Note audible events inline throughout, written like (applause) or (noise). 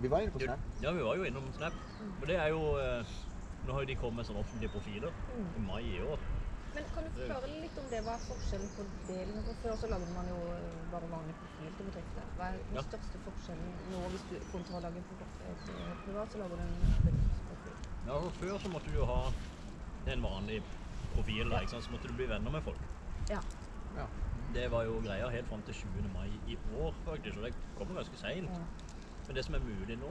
Vi var inne på Snap. Ja, vi var jo innom Snap. Og det er jo eh, Nå har jo de kommet med sånne offentlige profiler i mai i år. Men kan du forklare litt om det? Hva er forskjellen på det? For Før så lagde man jo eh, bare vanlig profil til bedrifter. Hva er den Ja. største forskjellen nå hvis du kontra å lage et eh, privat, så lager du en bedriftsprofil? Ja, og Før så måtte du jo ha en vanlig profil, ja. ikke sant? så måtte du bli venner med folk. Ja. Ja. Det var jo greia helt fram til 20. mai i år, faktisk, og det kommer ganske seint. Men det som er mulig nå,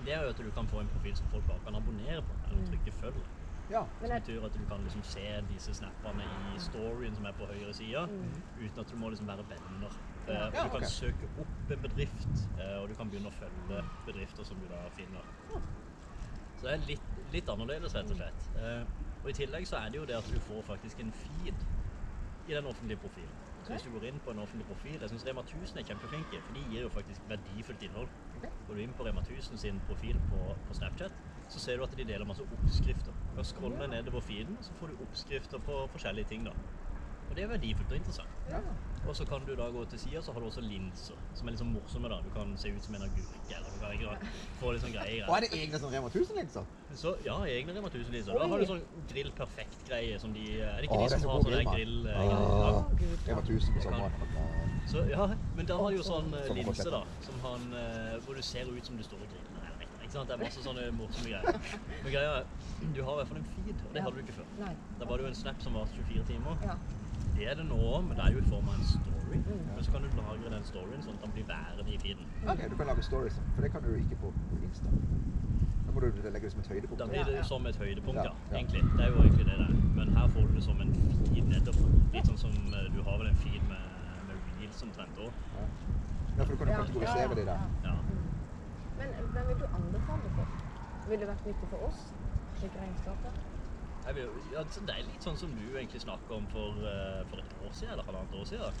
det er jo at du kan få en profil som folk bare kan abonnere på, eller trykke følg. Ja. Som betyr at du kan liksom se disse snappene i storyen som er på høyre side, uten at du må liksom være venner. Ja. Eh, og du kan ok. søke opp en bedrift, eh, og du kan begynne å følge bedrifter som du da finner. Så det er litt, litt annerledes, rett og slett. Eh, og i tillegg så er det jo det at du får faktisk en feed i den offentlige profilen. Så hvis du går inn på en offentlig profil Jeg syns Rema 1000 er kjempeflinke, for de gir jo faktisk verdifullt innhold. Går du inn på Rema 1000 sin profil på, på Snapchat, så ser du at de deler masse oppskrifter. Scroller scrolle nedover feeden, så får du oppskrifter på forskjellige ting. da. Og det er verdifullt og interessant. Og så kan du da gå til sida, så har du også linser, som er litt sånn morsomme. da. Du kan se ut som en agurk, eller du kan ikke få litt sånn greier. Og er det egne sånn Rema 1000-linser? Så ja, egne Rema 1000-linser. Da har du sånn grill perfekt-greie som de Er det ikke Åh, de som så har sånne sånn grill, ja. Rema 1000 på sommeren. Så ja, men da har de jo sånn eh, linse, da, som han, eh, hvor du ser ut som du står og griller. eller Ikke sant? Det er masse sånne morsomme greier. Men greia er, du har i hvert fall en feed, og det hadde du ikke før. Nei. Da var det jo en snap som var 24 timer. Det er det nå òg, men det er jo i form av en story. Men så kan du lagre den storyen sånn at den blir værende i feeden. Ok, du kan lage stories, for det kan du ikke på på Insta. Da må du legge det som et høydepunkt. Da blir det som et høydepunkt, Ja. Egentlig. Det er jo egentlig det det er. Men her får du det som en feed nedover. Litt sånn som eh, du har vel en feed med, med reels omtrent òg. Ja. ja, for du kan jo Ja, kategorisere de der. ja. Ja. Men hvem vil du anbefale det for? Ville det vært nyttig for oss? Slik regnskapet? Vil, ja, det er litt sånn som du egentlig snakket om for, eh, for et år siden, eller halvannet år siden.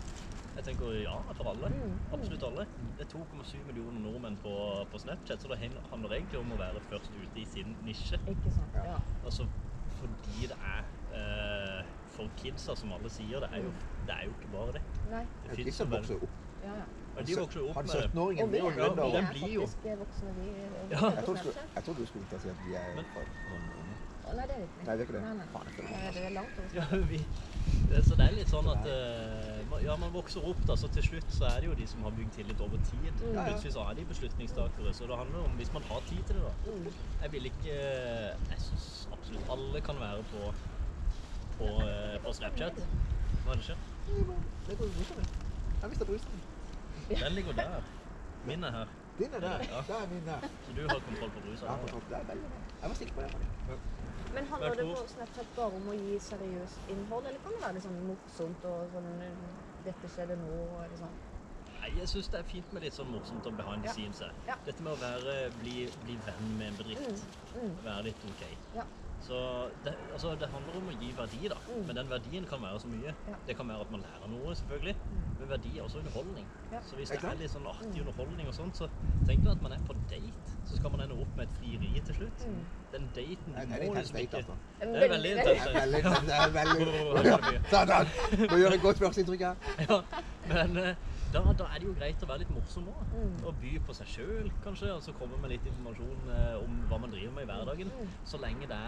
Jeg tenker ja, for alle. Mm. Absolutt alle. Det er 2,7 millioner nordmenn på, på Snapchat, så det handler egentlig om å være først ute i sin nisje. Ikke sant? Ja. Ja. Altså, fordi det er eh, for kidsa, som alle sier, det er jo, det er jo ikke bare det. Nei. Det finnes jo vokser opp. Ja, ja. Ja, de vokser jo opp Han med det. 17-åringen blir jo er, Ja, gründer. vi den er blir jo- faktisk voksne, vi. Ja. på Jeg trodde, du skulle ta si at vi er Men- Nei, det er det ikke. Nei, det er ikke det. Nei, nei. Faen, Eh, Det er langt over. Ja, vi, det, så det er litt sånn at uh, ja, man vokser opp, da, så til slutt så er det jo de som har bygd tillit over tid. Mm. Plutselig så er de beslutningstakere. Så det handler om hvis man har tid til det, da. Mm. Jeg vil ikke Jeg syns absolutt alle kan være på, på, eh, på Snapchat. Hva er det skjer? Det går brusen min. Jeg mista brusen. Den ligger der. Min er her. Din er der. Ja. Der er min der. Så du har kontroll på brusa? Ja, kontroll. Det er veldig bra. Jeg var sikker på det. Men handler det på Snapchat bare om å gi seriøst innhold, eller kan det være litt sånn morsomt og sånn Dette skjedde nå, eller sånn? Nei, jeg syns det er fint med litt sånn morsomt og behind the Ja. scenes. Ja. Dette med å være, bli, bli venn med en bedrift. Mm. Være litt OK. Ja. Så det, altså, det handler om å gi verdi, da. Mm. Men den verdien kan være så mye. Ja. Det kan være at man lærer noe, selvfølgelig. Men verdi er også underholdning. Ja. Så hvis det er litt sånn artig underholdning og sånt, så tenk deg at man er på date. Så skal man ende opp med et frieri til slutt. Mm. Den daten Det er du en må intens liksom date, altså. Det er veldig Det Nå gjør jeg godt førsteinntrykk her. (laughs) Men eh, da, da er det jo greit å være litt morsom òg. Mm. Og by på seg sjøl, kanskje. Og så komme med litt informasjon eh, om hva man driver med i hverdagen. Mm. Så lenge det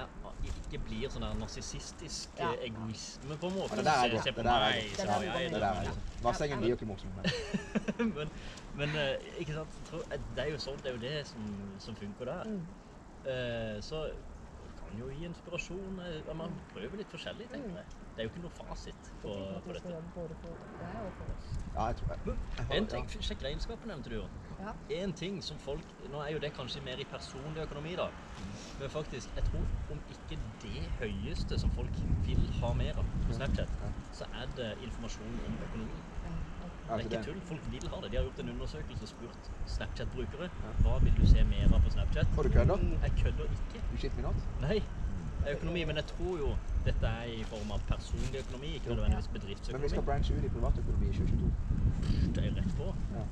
ikke blir sånn der narsissistisk Ja. eh, egoisme, på en måte. Det der er godt, det der er godt. Det der er er. Vassengen blir jo ikke morsom. Men. (laughs) men, ikke sant? Det er jo sånn, det er jo det som, som funker der. Mm. Så kan jo gi inspirasjon. Man prøver litt forskjellig, tenker jeg. Det er jo ikke noe fasit på, på dette. Ja, jeg tror jeg, jeg har, En ting, ja. Sjekk regnskapet, nevnte du. jo. Ja. En ting som folk Nå er jo det kanskje mer i personlig økonomi, da. Men faktisk, jeg tror om ikke det høyeste som folk vil ha mer av på Snapchat, så er det informasjon om økonomi. Det er ikke tull. Folk vil ha det. De har gjort en undersøkelse og spurt Snapchat-brukere hva vil du se mer av på Snapchat. Og du kødder? Jeg kødder ikke. Du shit me natt? Nei. Er økonomi, men jeg tror jo dette er i form av personlig økonomi, ikke nødvendigvis Men vi skal branche ut i privatøkonomi i 2022. Det er rett på. Ja.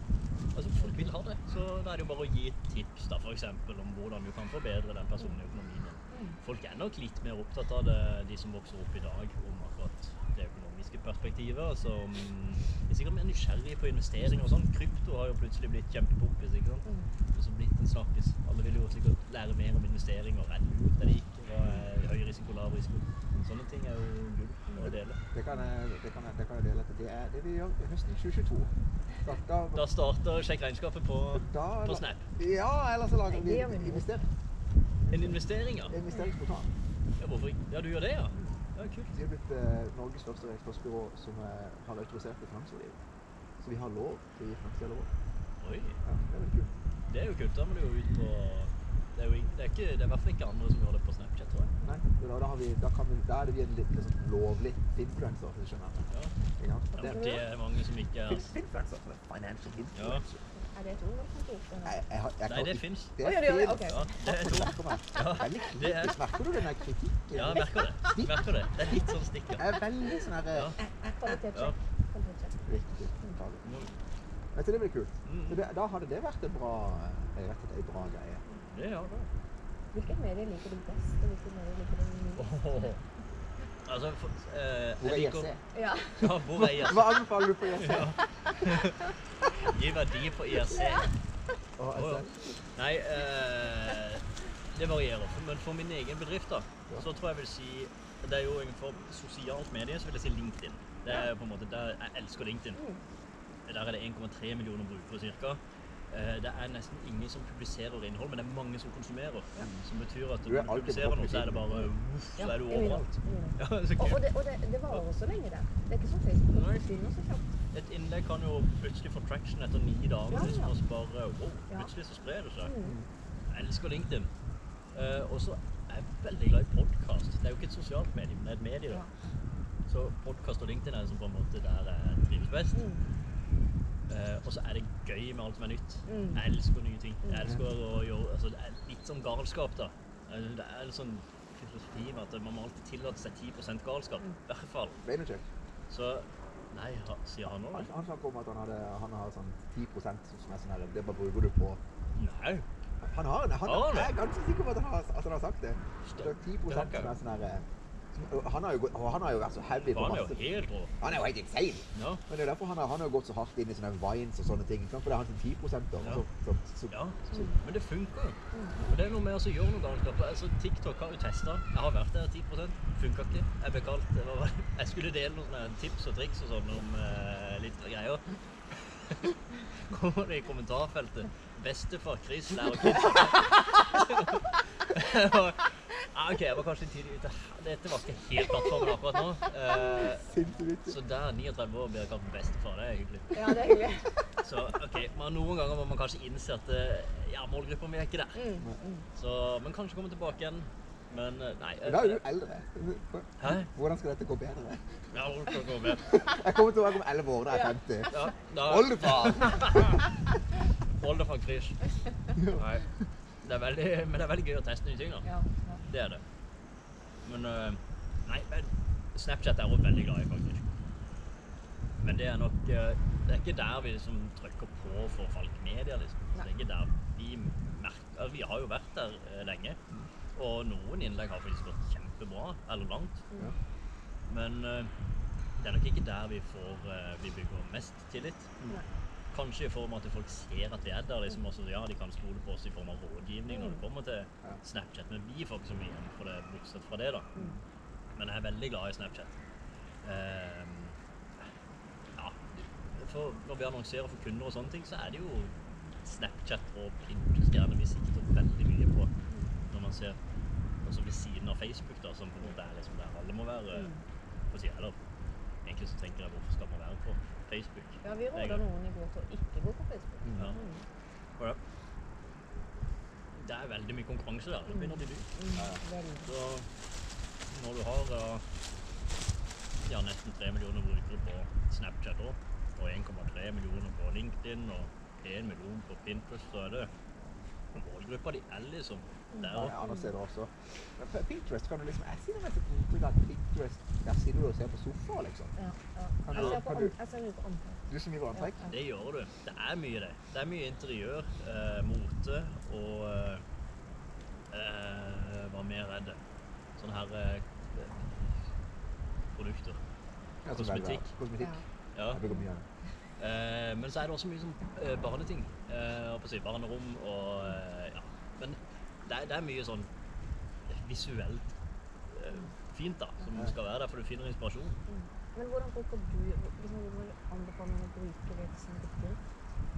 Altså, folk vil ha det. Så da er det jo bare å gi et tips da, for eksempel, om hvordan du kan forbedre den personlige økonomien din. Folk er nok litt mer opptatt av det, de som vokser opp i dag, om akkurat det økonomiske perspektivet. Altså, de er sikkert mer nysgjerrige på investeringer og sånn. Krypto har jo plutselig blitt kjempepoppis, ikke sant? Mm. Og så blitt en snakkis. Alle vil jo sikkert lære mer om investeringer. Er det lurt eller ikke? Hva er høy risiko, lav risiko? Sånne ting er jo gull å dele. Det kan jeg, det kan jeg, det kan jeg dele. Det er det vi gjør i høsten 2022. Da, da, Da starter Sjekk regnskapet på, da, på Snap. Ja, eller så lager vi nå. investering. En investering, ja. investeringsportal. ja. Hvorfor ikke? Ja, du gjør det, ja? Ja, kult. Vi har blitt eh, Norges første regnskapsbyrå som eh, har autorisert i finansrådgiver. Så vi har lov til å gi finansielle råd. Oi. Ja, det er veldig kult. Det er jo kult. Da må du jo ut på Det er jo det er, ikke, det er i hvert fall ikke andre som gjør det på Snapchat, tror jeg. Nei, da, da, har vi, da, kan vi, da er vi en litt liksom, lovlig influencer, hvis du skjønner. Ja. Ja, Det for det er mange som ikke er Fin- Influencer, som er financial influencer. Er det et ord? Jeg, jeg. Jeg, jeg Nei, det fins. Det er ja, fint. ok. Ja, det er Jeg to. merker. Ja, er er- du den kritikken? Ja, jeg merker det. Jeg merker det. Det er litt sånn stikker. Jeg er veldig sånn herre Ja. Kvalitetssjekk. Kvalitetssjekk. Riktig. Vet du, det blir kult. Mm. Da hadde det vært en bra, eh, rett og slett en bra greie. Det gjør det. Hvilket medie liker du best, og hvilket medie liker du minst? Altså, for, eh, Hvor er Jesse? Ja. Ja, hvor er Jesse? Hva anbefaler du på IRC? Ja. Gi verdi på IRC. Å, Oh, ja. Nei, eh, det varierer. Men for min egen bedrift da, Ja. så tror jeg vil si Det er jo innenfor sosialt medie, så vil jeg si LinkedIn. Det er på en måte der jeg elsker LinkedIn. Mm. Der er det 1,3 millioner brukere cirka. Eh, Det er nesten ingen som publiserer innhold, men det er mange som konsumerer. Som betyr at når du publiserer noe, så er det bare uff, så er du overalt. det, det. (laughs) Ja, så Og, og, det, og det, det varer så lenge der. Det er ikke som Facebook, Nei. det forsvinner så kjapt. Et innlegg kan jo plutselig få traction etter ni dager. Ja, ja. Liksom, og så bare, wow, plutselig så sprer det seg. Mm. Jeg elsker LinkedIn. Uh, og så er jeg veldig glad i podkast. Det er jo ikke et sosialt medie, men det er et medie. da. Ja. Så podkast og LinkedIn er liksom på en måte der jeg trives best. Mm. Eh, og så er det gøy med alt som er nytt. Mm. Jeg elsker nye ting. Jeg Mm. elsker å gjøre altså, Det er litt sånn galskap, da. Eh, Det er en sånn filosofi med at man må alltid tillate seg 10 galskap. Mm. I hvert fall. Vaynerchuk. Så Nei, ha, sier han òg Han, det? han snakker om at han, hadde, han har sånn 10 som er sånn her Det bare bruker du på Nei. Han har han, han? Jeg er ganske sikker på at han har, at han har sagt det. Det er 10 Det som er sånn her eh, han har, jo, han har jo vært så heavy på masse Han er jo helt rå. Han er jo helt insane. Ja. Men det er derfor han har, han har gått så hardt inn i sånne vines og sånne ting. For det er han til 10 da. Ja. Så, så, Ja, så, men det funker. Men det er noe med å gjøre noe galt. Altså, TikTok har jo testa. Jeg har vært der 10 Funka ikke. Jeg ble kalt var, (laughs) Jeg skulle dele noen tips og triks og sånn om eh, litt greier. (laughs) Kommer det i kommentarfeltet 'Bestefar Chris lærer kids'. (laughs) Jeg Ja, OK, jeg var kanskje tidlig ute. Dette var ikke helt plattformen akkurat nå. Uh, så der 39 år blir jeg kalt bestefar. Det er hyggelig. Ja, det er hyggelig. Så ok, men noen ganger må man kanskje innse at eh, ja, målgruppa mi er ikke der. Mm. Mm. Så, men kanskje komme tilbake igjen. Men eh, nei. Da er du eldre. Hæ? Hvordan skal dette gå bedre? Ja, hvordan skal det gå bedre? Jeg kommer til å være om 11 år da jeg er 50. Ja, da, det fra Krish. Nei. Det er veldig, men det er veldig gøy å teste nye ting, da. Ja, ja. Det er det. Men eh, Nei, men Snapchat er jeg veldig glad i, faktisk. Men det er nok eh, Det er ikke der vi liksom trykker på for folk Media, liksom. Det er ikke der vi merker altså, Vi har jo vært der eh, lenge. Og noen innlegg har faktisk gått kjempebra, eller langt. Ja. Men det er nok ikke der vi får Vi bygger mest tillit. Nei. Kanskje i form av at folk ser at vi er der. liksom også, Ja, de kan stole på oss i form av rådgivning når det kommer til Snapchat. Men vi får ikke så mye igjen for det, bortsett fra det, da. Mm. Men jeg er veldig glad i Snapchat. Um, ja, for når vi annonserer for kunder og sånne ting, så er det jo Snapchat og Pinterest gjerne vi sikter veldig mye på. Når man ser også ved siden av Facebook, da, som på en måte er liksom der alle må være Mm. på siden. Egentlig så tenker jeg hvorfor skal man være på Facebook? Ja, vi er råder noen i går til å ikke gå på Facebook. Mm. Ja. Mm. For det. det er veldig mye konkurranse der. Det begynner å bli dyrt. Mm. Ja, ja. Så når du har eh, ja, nesten 3 millioner brukere på Snapchat òg, og 1,3 millioner på LinkedIn og 1 million på Pinterest, så er det målgruppa di er liksom der Ja, ja, nå ser du også. Men Pinterest kan du liksom Jeg sier med et inntrykk av at sitter du og ser på sofa, liksom. Ja, ja. Kan Jeg ser ser på antrekk. du- jeg ser mye på antrekk. Du som gjør antrekk. Ja, ja. Det gjør du. Det er mye det. Det er mye interiør, eh, mote og eh, eh, Hva mer er det? Sånne her eh, produkter. Kosmetikk. velger- Kosmetikk. Ja. Jeg bruker mye av det. Eh, men så er det også mye sånn eh, barneting. Eh, på å si, barnerom og eh, ja. Men det, er, det er mye sånn visuelt eh, fint da, som skal være der, for du finner inspirasjon. Men hvordan bruker du liksom, Hvordan vil du å bruke det som riktig?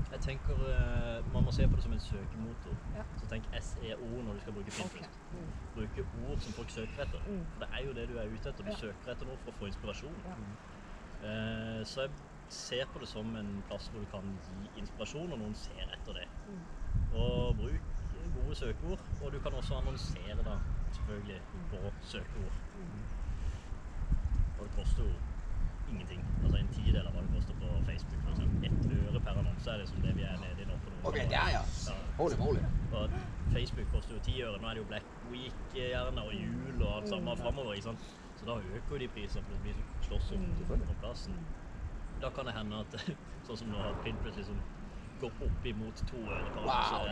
Jeg tenker eh, Man må se på det som en søkemotor. Ja. Så tenk SEO når du skal bruke Pinterest. Okay. Mm. Bruke ord som folk søker etter. Mm. For det er jo det du er ute etter. Du Ja. søker etter noe for å få inspirasjon. Ja. Eh, så jeg ser på det som en plass hvor du kan gi inspirasjon, og noen ser etter det. Mm. Og bruk gode søkeord, og du kan også annonsere da, selvfølgelig på søkeord. Mm. Og det koster jo ingenting. Altså en tidel av hva det koster på Facebook. For eksempel. Ett øre per annonse er liksom det vi er nede i nå. på noen Ok, det der ja. Holy moly. Og Facebook koster jo ti øre. Nå er det jo Black Week eh, gjerne, og jul og alt sammen Mm. framover. Ikke sant? Så da øker jo de prisene for det blir slåss om, Mm. om plassen. Da kan det hende at (laughs) sånn som nå har Pinterest liksom går opp imot to øre per Wow,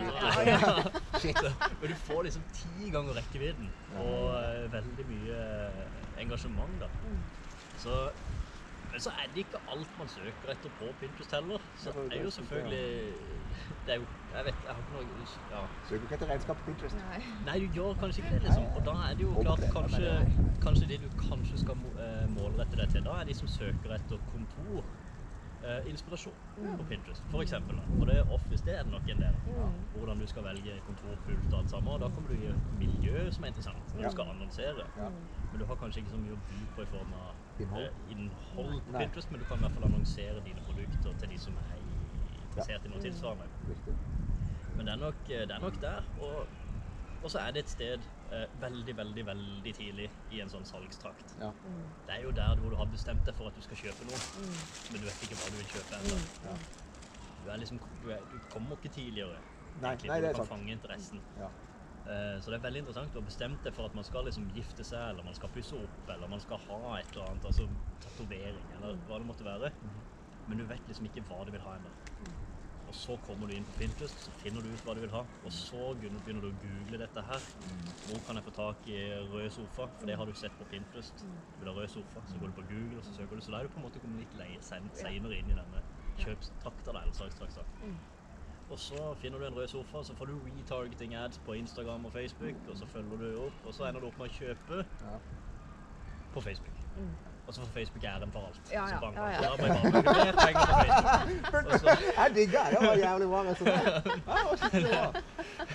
Ja. (laughs) Men du får liksom ti ganger rekkevidden og eh, veldig mye eh, engasjement, da. Mm. Så, men så er det ikke alt man søker etter på Pinterest heller. Så det er jo selvfølgelig Det er jo Jeg vet, jeg har ikke noe ja. Søker ikke etter regnskap på Pinterest. Nei. Nei, du gjør kanskje ikke det, liksom. Og da er det jo klart kanskje, kanskje de du kanskje skal eh, målrette deg til, da er de som søker etter kontor. Eh, inspirasjon på Pinterest, for eksempel. og det er Office, det er det nok en del. Mm. Hvordan du skal velge kontorpult og alt sammen. Og da kommer du i et miljø som er interessant når Ja. du skal annonsere. Ja. Men du har kanskje ikke så mye å by på i form av eh, innhold på Nei. Pinterest, men du kan i hvert fall annonsere dine produkter til de som er interessert i noe tilsvarende. Men det er nok, eh, det er nok der. Og, og så er det et sted veldig, veldig veldig tidlig i en sånn salgstrakt. Ja. Mm. Det er jo der hvor du har bestemt deg for at du skal kjøpe noe, Mm. men du vet ikke hva du vil kjøpe ennå. Ja. Du, liksom, du, du kommer ikke tidligere. Nei, nei, du kan sant. fange interessen. Ja. Eh, Så det er veldig interessant. Du har bestemt deg for at man skal liksom gifte seg, eller man skal pusse opp, eller man skal ha et eller annet, altså tatovering, eller hva det måtte være. Men du vet liksom ikke hva du vil ha ennå. Og så kommer du inn på Pinterest, så finner du ut hva du vil ha. Og så begynner du å google dette her. Hvor kan jeg få tak i rød sofa? For det har du sett på Pinterest. Du vil ha rød sofa, så går du på Google, og så søker du. Så da er du på en måte kommet litt seinere inn i denne kjøpstrakta eller salgstrakta. Mm. Og så finner du en rød sofa, så får du retargeting ads på Instagram og Facebook, og så følger du opp, og så ender du opp med å kjøpe på Facebook. Og så får Facebook æren for alt. Ja, Så ja, bang, ja, ja. Da bare bare mer penger på Facebook. (laughs) Jeg digger det. Det var jævlig bra resultat. Det var skikkelig bra.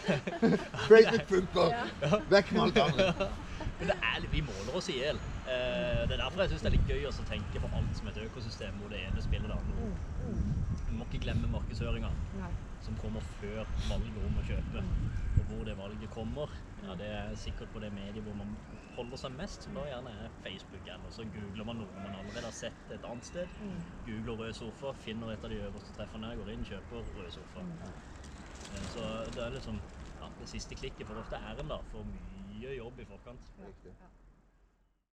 (laughs) Facebook funker. Vekk med alt annet. men det er, litt- vi måler oss i hjel. Eh, det er derfor jeg syns det er litt gøy å tenke på alt som et økosystem hvor det ene spiller det andre. Vi må ikke glemme markedsføringa som kommer før valget om å kjøpe. Og hvor det valget kommer, ja, det er sikkert på det mediet hvor man holder seg mest, som da gjerne er Facebook. Eller så googler man noe man allerede har sett et annet sted. Mm. Googler rød sofa, finner et av de øverste treffene, går inn, kjøper rød sofa. Mm. Så det er liksom ja, det siste klikket får ofte æren da, for mye jobb i forkant. Riktig. Ja.